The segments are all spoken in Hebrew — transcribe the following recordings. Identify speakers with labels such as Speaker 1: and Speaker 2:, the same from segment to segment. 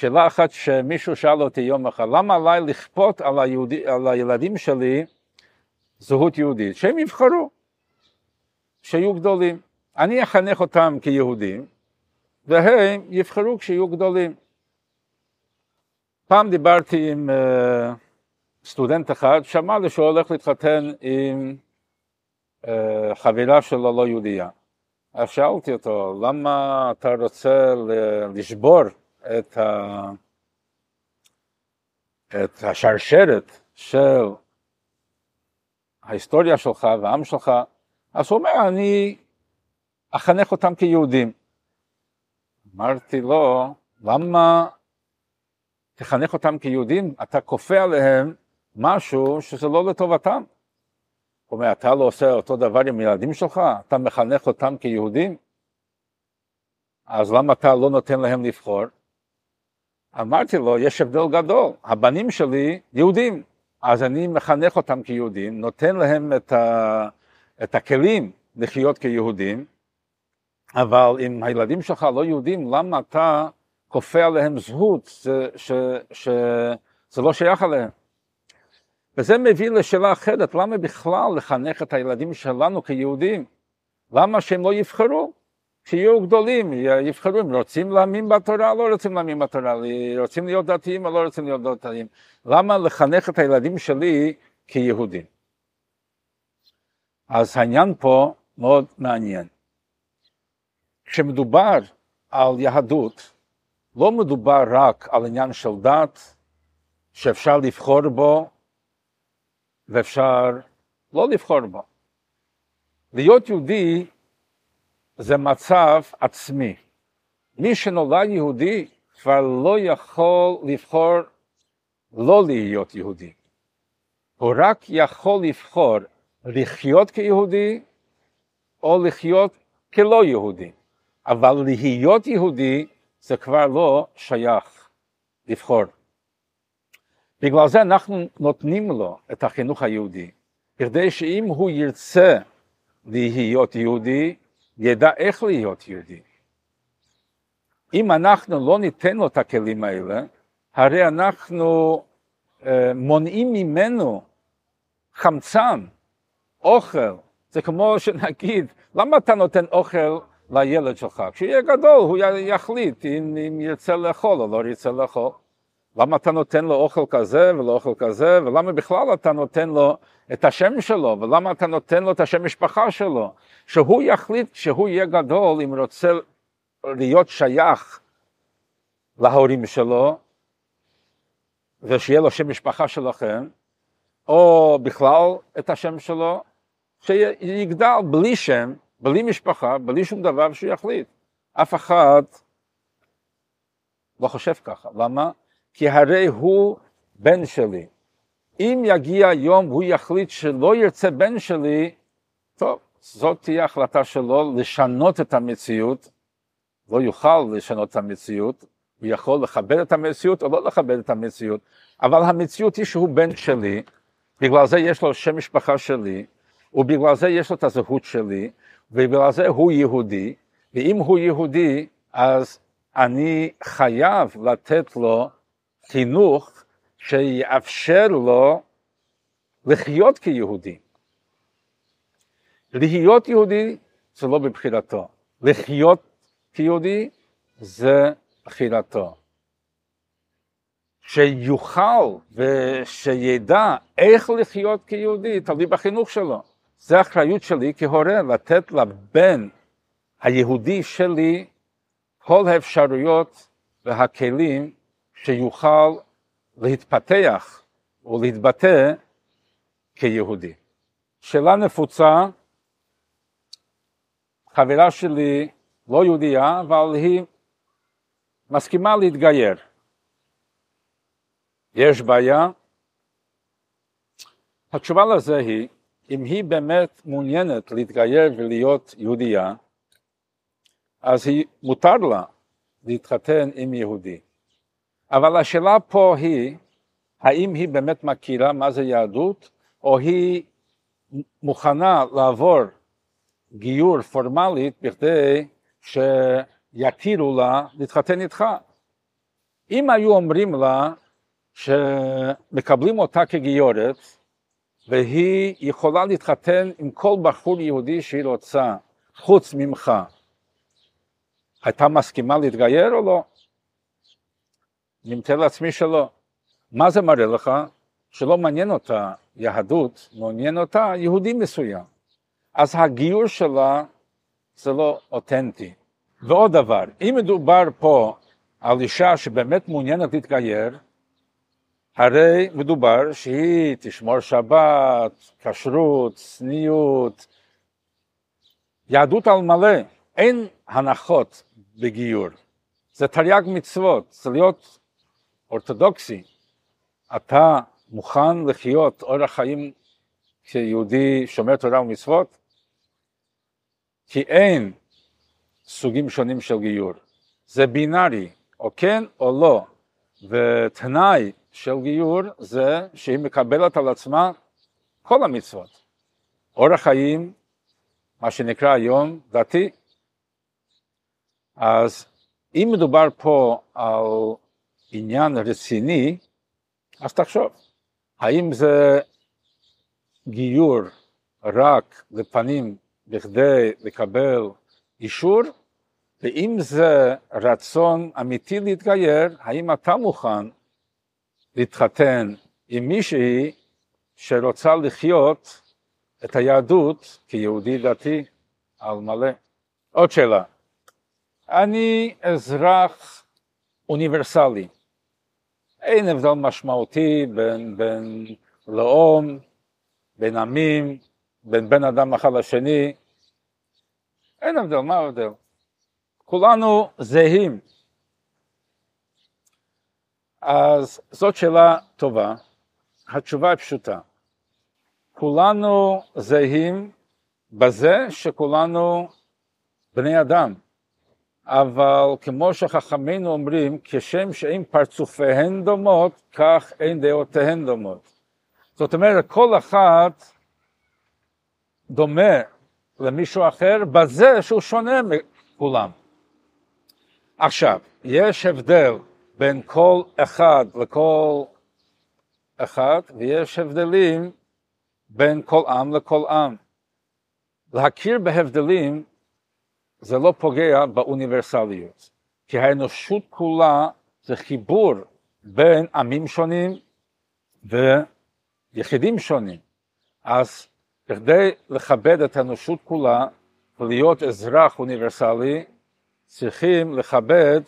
Speaker 1: שאלה אחת שמישהו שאל אותי יום אחד, למה עליי לכפות על, היהודי, על הילדים שלי זהות יהודית? שהם יבחרו, שיהיו גדולים. אני אחנך אותם כיהודים, והם יבחרו כשיהיו גדולים. פעם דיברתי עם uh, סטודנט אחד, שמע לי שהוא הולך להתחתן עם uh, חברה שלו לא יהודייה. אז שאלתי אותו, למה אתה רוצה לשבור את, ה... את השרשרת של ההיסטוריה שלך והעם שלך? אז הוא אומר, אני אחנך אותם כיהודים. אמרתי לו, למה תחנך אותם כיהודים? אתה כופה עליהם משהו שזה לא לטובתם. הוא אומר, אתה לא עושה אותו דבר עם ילדים שלך? אתה מחנך אותם כיהודים? אז למה אתה לא נותן להם לבחור? אמרתי לו, יש הבדל גדול, הבנים שלי יהודים, אז אני מחנך אותם כיהודים, נותן להם את, ה, את הכלים לחיות כיהודים, אבל אם הילדים שלך לא יהודים, למה אתה כופה עליהם זהות שזה לא שייך אליהם? וזה מביא לשאלה אחרת, למה בכלל לחנך את הילדים שלנו כיהודים? למה שהם לא יבחרו? שיהיו גדולים, יבחרו אם רוצים להאמין בתורה, לא רוצים להאמין בתורה, רוצים להיות דתיים או לא רוצים להיות דתיים. למה לחנך את הילדים שלי כיהודים? אז העניין פה מאוד מעניין. כשמדובר על יהדות, לא מדובר רק על עניין של דת, שאפשר לבחור בו ואפשר לא לבחור בו. להיות יהודי זה מצב עצמי. מי שנולד יהודי כבר לא יכול לבחור לא להיות יהודי. הוא רק יכול לבחור לחיות כיהודי או לחיות כלא יהודי. אבל להיות יהודי זה כבר לא שייך לבחור. בגלל זה אנחנו נותנים לו את החינוך היהודי, כדי שאם הוא ירצה להיות יהודי, ידע איך להיות יהודי. אם אנחנו לא ניתן לו את הכלים האלה, הרי אנחנו אה, מונעים ממנו חמצן, אוכל. זה כמו שנגיד, למה אתה נותן אוכל לילד שלך? כשיהיה גדול הוא יחליט אם, אם ירצה לאכול או לא ירצה לאכול. למה אתה נותן לו אוכל כזה ולא אוכל כזה, ולמה בכלל אתה נותן לו את השם שלו, ולמה אתה נותן לו את השם משפחה שלו, שהוא יחליט שהוא יהיה גדול אם רוצה להיות שייך להורים שלו, ושיהיה לו שם משפחה שלכם, או בכלל את השם שלו, שיגדל בלי שם, בלי משפחה, בלי שום דבר שהוא יחליט. אף אחד לא חושב ככה. למה? כי הרי הוא בן שלי. אם יגיע יום והוא יחליט שלא ירצה בן שלי, טוב, זאת תהיה החלטה שלו לשנות את המציאות, לא יוכל לשנות את המציאות, הוא יכול לכבד את המציאות או לא לכבד את המציאות, אבל המציאות היא שהוא בן שלי, בגלל זה יש לו שם משפחה שלי, ובגלל זה יש לו את הזהות שלי, ובגלל זה הוא יהודי, ואם הוא יהודי, אז אני חייב לתת לו חינוך שיאפשר לו לחיות כיהודי. להיות יהודי זה לא בבחירתו, לחיות כיהודי זה בחירתו. שיוכל ושידע איך לחיות כיהודי, תלוי בחינוך שלו. זה האחריות שלי כהורה, לתת לבן היהודי שלי כל האפשרויות והכלים שיוכל להתפתח ולהתבטא כיהודי. שאלה נפוצה, חברה שלי לא יהודייה, אבל היא מסכימה להתגייר. יש בעיה? התשובה לזה היא, אם היא באמת מעוניינת להתגייר ולהיות יהודייה, אז היא, מותר לה להתחתן עם יהודי. אבל השאלה פה היא, האם היא באמת מכירה מה זה יהדות, או היא מוכנה לעבור גיור פורמלית בכדי שיתירו לה להתחתן איתך. אם היו אומרים לה שמקבלים אותה כגיורת, והיא יכולה להתחתן עם כל בחור יהודי שהיא רוצה, חוץ ממך, הייתה מסכימה להתגייר או לא? אני מתאר לעצמי שלא. מה זה מראה לך? שלא מעניין אותה יהדות, מעניין אותה יהודי מסוים. אז הגיור שלה זה לא אותנטי. ועוד דבר, אם מדובר פה על אישה שבאמת מעוניינת להתגייר, הרי מדובר שהיא תשמור שבת, כשרות, צניעות, יהדות על מלא, אין הנחות בגיור. זה תרי"ג מצוות, זה להיות אורתודוקסי. אתה מוכן לחיות אורח חיים כיהודי שומר תורה ומצוות? כי אין סוגים שונים של גיור. זה בינארי, או כן או לא. ותנאי של גיור זה שהיא מקבלת על עצמה כל המצוות. אורח חיים, מה שנקרא היום דתי. אז אם מדובר פה על עניין רציני, אז תחשוב, האם זה גיור רק לפנים בכדי לקבל אישור, ואם זה רצון אמיתי להתגייר, האם אתה מוכן להתחתן עם מישהי שרוצה לחיות את היהדות כיהודי דתי על מלא? עוד שאלה, אני אזרח אוניברסלי, אין הבדל משמעותי בין, בין לאום, בין עמים, בין בן אדם אחד לשני, אין הבדל, מה ההבדל? כולנו זהים. אז זאת שאלה טובה, התשובה היא פשוטה. כולנו זהים בזה שכולנו בני אדם. אבל כמו שחכמינו אומרים, כשם שאין פרצופיהן דומות, כך אין דעותיהן דומות. זאת אומרת, כל אחד דומה למישהו אחר בזה שהוא שונה מכולם. עכשיו, יש הבדל בין כל אחד לכל אחד, ויש הבדלים בין כל עם לכל עם. להכיר בהבדלים זה לא פוגע באוניברסליות, כי האנושות כולה זה חיבור בין עמים שונים ויחידים שונים. אז כדי לכבד את האנושות כולה ולהיות אזרח אוניברסלי, צריכים לכבד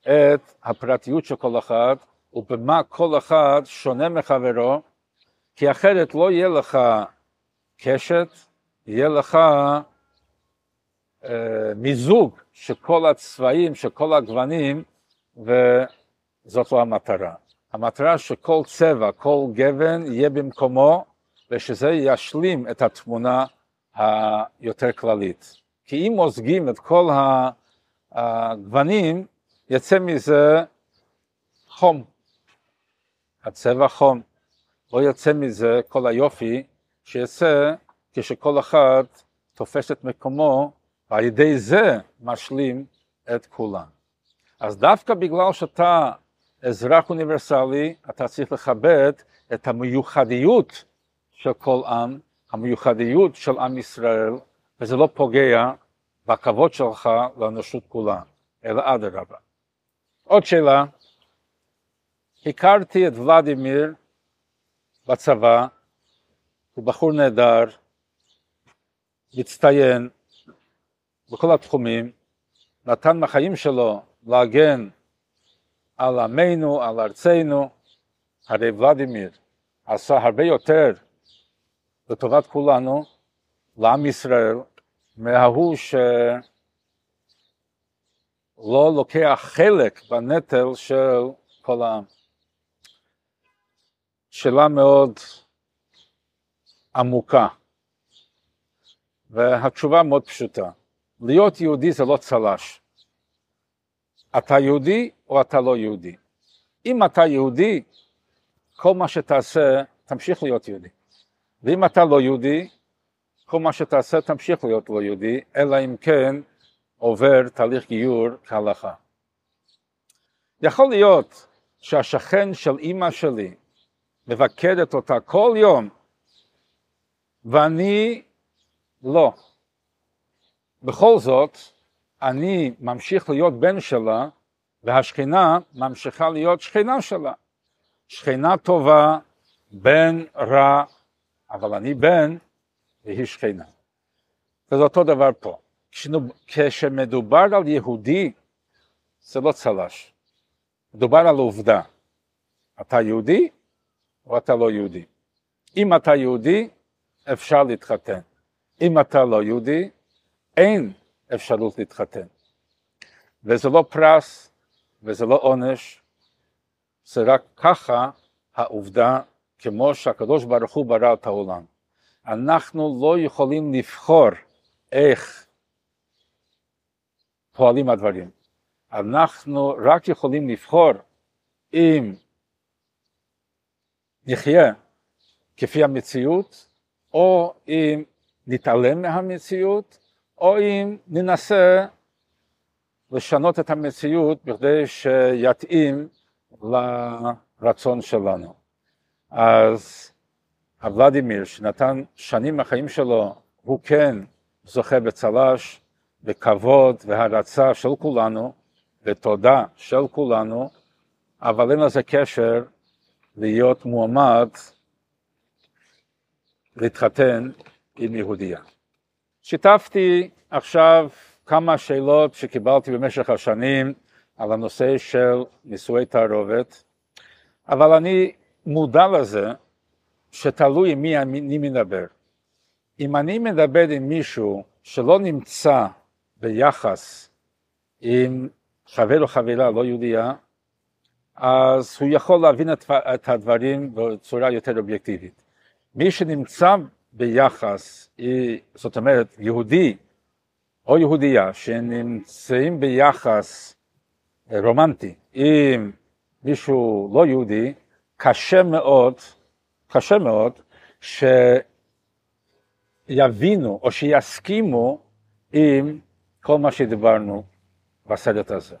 Speaker 1: את הפרטיות של כל אחד ובמה כל אחד שונה מחברו, כי אחרת לא יהיה לך קשת, יהיה לך מיזוג של כל הצבעים, של כל הגוונים, וזאת לא המטרה. המטרה שכל צבע, כל גוון יהיה במקומו, ושזה ישלים את התמונה היותר כללית. כי אם מוזגים את כל הגוונים, יצא מזה חום. הצבע חום. לא יוצא מזה כל היופי שיצא כשכל אחד תופס את מקומו ועל ידי זה משלים את כולם. אז דווקא בגלל שאתה אזרח אוניברסלי, אתה צריך לכבד את המיוחדיות של כל עם, המיוחדיות של עם ישראל, וזה לא פוגע בכבוד שלך לאנושות כולה, אלא אדרבה. עוד שאלה, הכרתי את ולדימיר בצבא, הוא בחור נהדר, מצטיין, בכל התחומים, נתן מהחיים שלו להגן על עמנו, על ארצנו, הרי ולדימיר עשה הרבה יותר לטובת כולנו, לעם ישראל, מההוא שלא לוקח חלק בנטל של כל העם. שאלה מאוד עמוקה, והתשובה מאוד פשוטה. להיות יהודי זה לא צל"ש. אתה יהודי או אתה לא יהודי. אם אתה יהודי, כל מה שתעשה, תמשיך להיות יהודי. ואם אתה לא יהודי, כל מה שתעשה, תמשיך להיות לא יהודי, אלא אם כן עובר תהליך גיור כהלכה. יכול להיות שהשכן של אימא שלי מבקדת אותה כל יום, ואני לא. בכל זאת, אני ממשיך להיות בן שלה, והשכינה ממשיכה להיות שכינה שלה. שכינה טובה, בן רע, אבל אני בן והיא שכינה. וזה אותו דבר פה. כשמדובר על יהודי, זה לא צל"ש. מדובר על עובדה. אתה יהודי או אתה לא יהודי. אם אתה יהודי, אפשר להתחתן. אם אתה לא יהודי, אין אפשרות להתחתן. וזה לא פרס וזה לא עונש, זה רק ככה העובדה כמו שהקדוש ברוך הוא ברא את העולם. אנחנו לא יכולים לבחור איך פועלים הדברים. אנחנו רק יכולים לבחור אם נחיה כפי המציאות, או אם נתעלם מהמציאות, או אם ננסה לשנות את המציאות בכדי שיתאים לרצון שלנו. אז הוולדימיר שנתן שנים מהחיים שלו, הוא כן זוכה בצל"ש, בכבוד והערצה של כולנו, ותודה של כולנו, אבל אין לזה קשר להיות מועמד להתחתן עם יהודייה. שיתפתי עכשיו כמה שאלות שקיבלתי במשך השנים על הנושא של נישואי תערובת, אבל אני מודע לזה שתלוי עם מי אני מדבר. אם אני מדבר עם מישהו שלא נמצא ביחס עם חבר או חברה לא יהודייה, אז הוא יכול להבין את הדברים בצורה יותר אובייקטיבית. מי שנמצא ביחס, זאת אומרת יהודי או יהודייה שנמצאים ביחס רומנטי עם מישהו לא יהודי, קשה מאוד, קשה מאוד, שיבינו או שיסכימו עם כל מה שדיברנו בסרט הזה.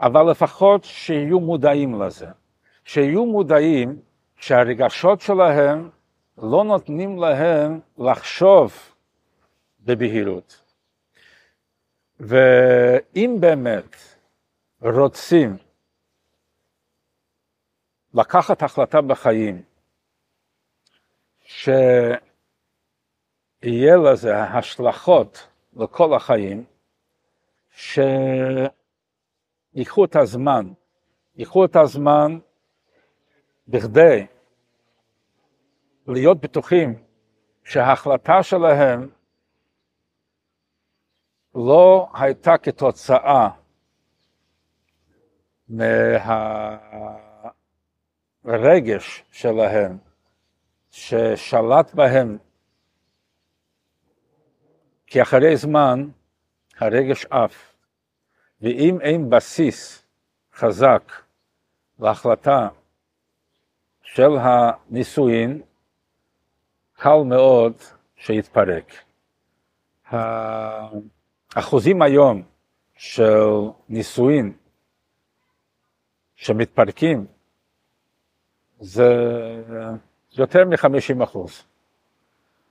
Speaker 1: אבל לפחות שיהיו מודעים לזה. שיהיו מודעים שהרגשות שלהם לא נותנים להם לחשוב בבהירות. ואם באמת רוצים לקחת החלטה בחיים שיהיה לזה השלכות לכל החיים, שיקחו את הזמן, ייקחו את הזמן בכדי להיות בטוחים שההחלטה שלהם לא הייתה כתוצאה מהרגש שלהם ששלט בהם, כי אחרי זמן הרגש עף, ואם אין בסיס חזק להחלטה של הנישואין, קל מאוד שיתפרק. האחוזים היום של נישואין שמתפרקים זה יותר מ-50 אחוז.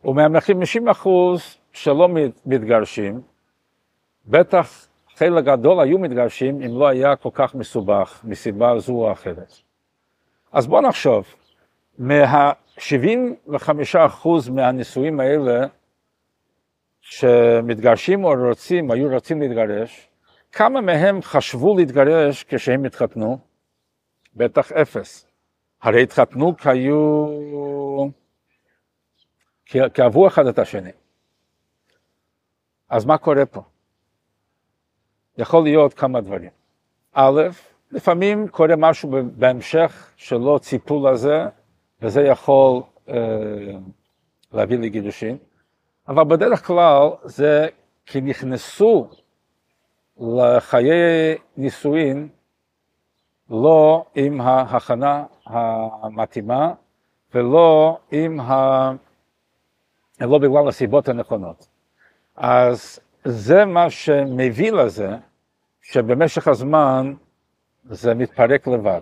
Speaker 1: ומה-50 אחוז שלא מתגרשים, בטח חלק גדול היו מתגרשים אם לא היה כל כך מסובך מסיבה זו או אחרת. אז בואו נחשוב, מה-75% מהנישואים האלה שמתגרשים או רוצים, היו רוצים להתגרש, כמה מהם חשבו להתגרש כשהם התחתנו? בטח אפס. הרי התחתנו כי היו... כי אהבו אחד את השני. אז מה קורה פה? יכול להיות כמה דברים. א', לפעמים קורה משהו בהמשך שלא ציפו לזה, וזה יכול אה, להביא לגירושין, אבל בדרך כלל זה כי נכנסו לחיי נישואין לא עם ההכנה המתאימה ולא עם ה... לא בגלל הסיבות הנכונות. אז זה מה שמביא לזה שבמשך הזמן זה מתפרק לבד.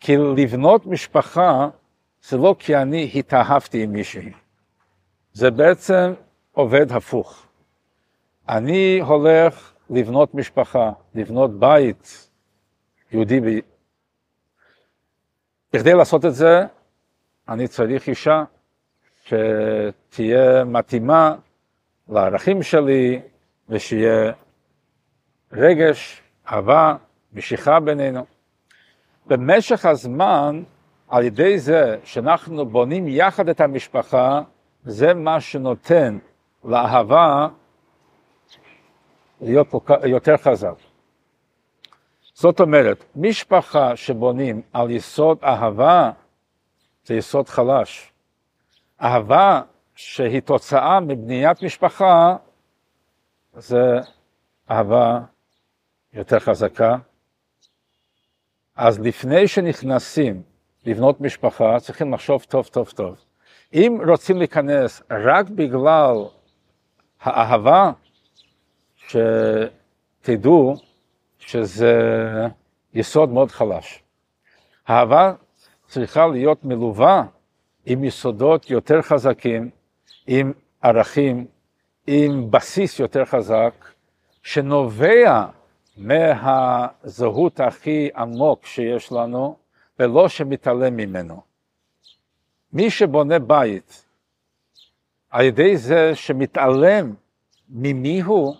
Speaker 1: כי לבנות משפחה זה לא כי אני התאהבתי עם מישהי, זה בעצם עובד הפוך. אני הולך לבנות משפחה, לבנות בית יהודי. ב... בכדי לעשות את זה, אני צריך אישה שתהיה מתאימה לערכים שלי ושיהיה רגש, אהבה, משיכה בינינו. במשך הזמן, על ידי זה שאנחנו בונים יחד את המשפחה, זה מה שנותן לאהבה להיות יותר חזק. זאת אומרת, משפחה שבונים על יסוד אהבה, זה יסוד חלש. אהבה שהיא תוצאה מבניית משפחה, זה אהבה יותר חזקה. אז לפני שנכנסים לבנות משפחה, צריכים לחשוב טוב טוב טוב. אם רוצים להיכנס רק בגלל האהבה, שתדעו שזה יסוד מאוד חלש. אהבה צריכה להיות מלווה עם יסודות יותר חזקים, עם ערכים, עם בסיס יותר חזק, שנובע מהזהות הכי עמוק שיש לנו, ולא שמתעלם ממנו. מי שבונה בית על ידי זה שמתעלם ממי הוא,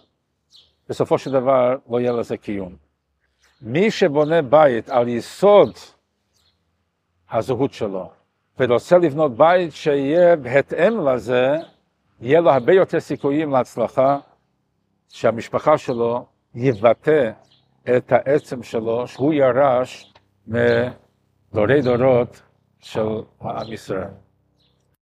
Speaker 1: בסופו של דבר לא יהיה לזה קיום. מי שבונה בית על יסוד הזהות שלו, ורוצה לבנות בית שיהיה בהתאם לזה, יהיה לו הרבה יותר סיכויים להצלחה, שהמשפחה שלו יבטא את העצם שלו, שהוא ירש מדורי דורות של עם ישראל.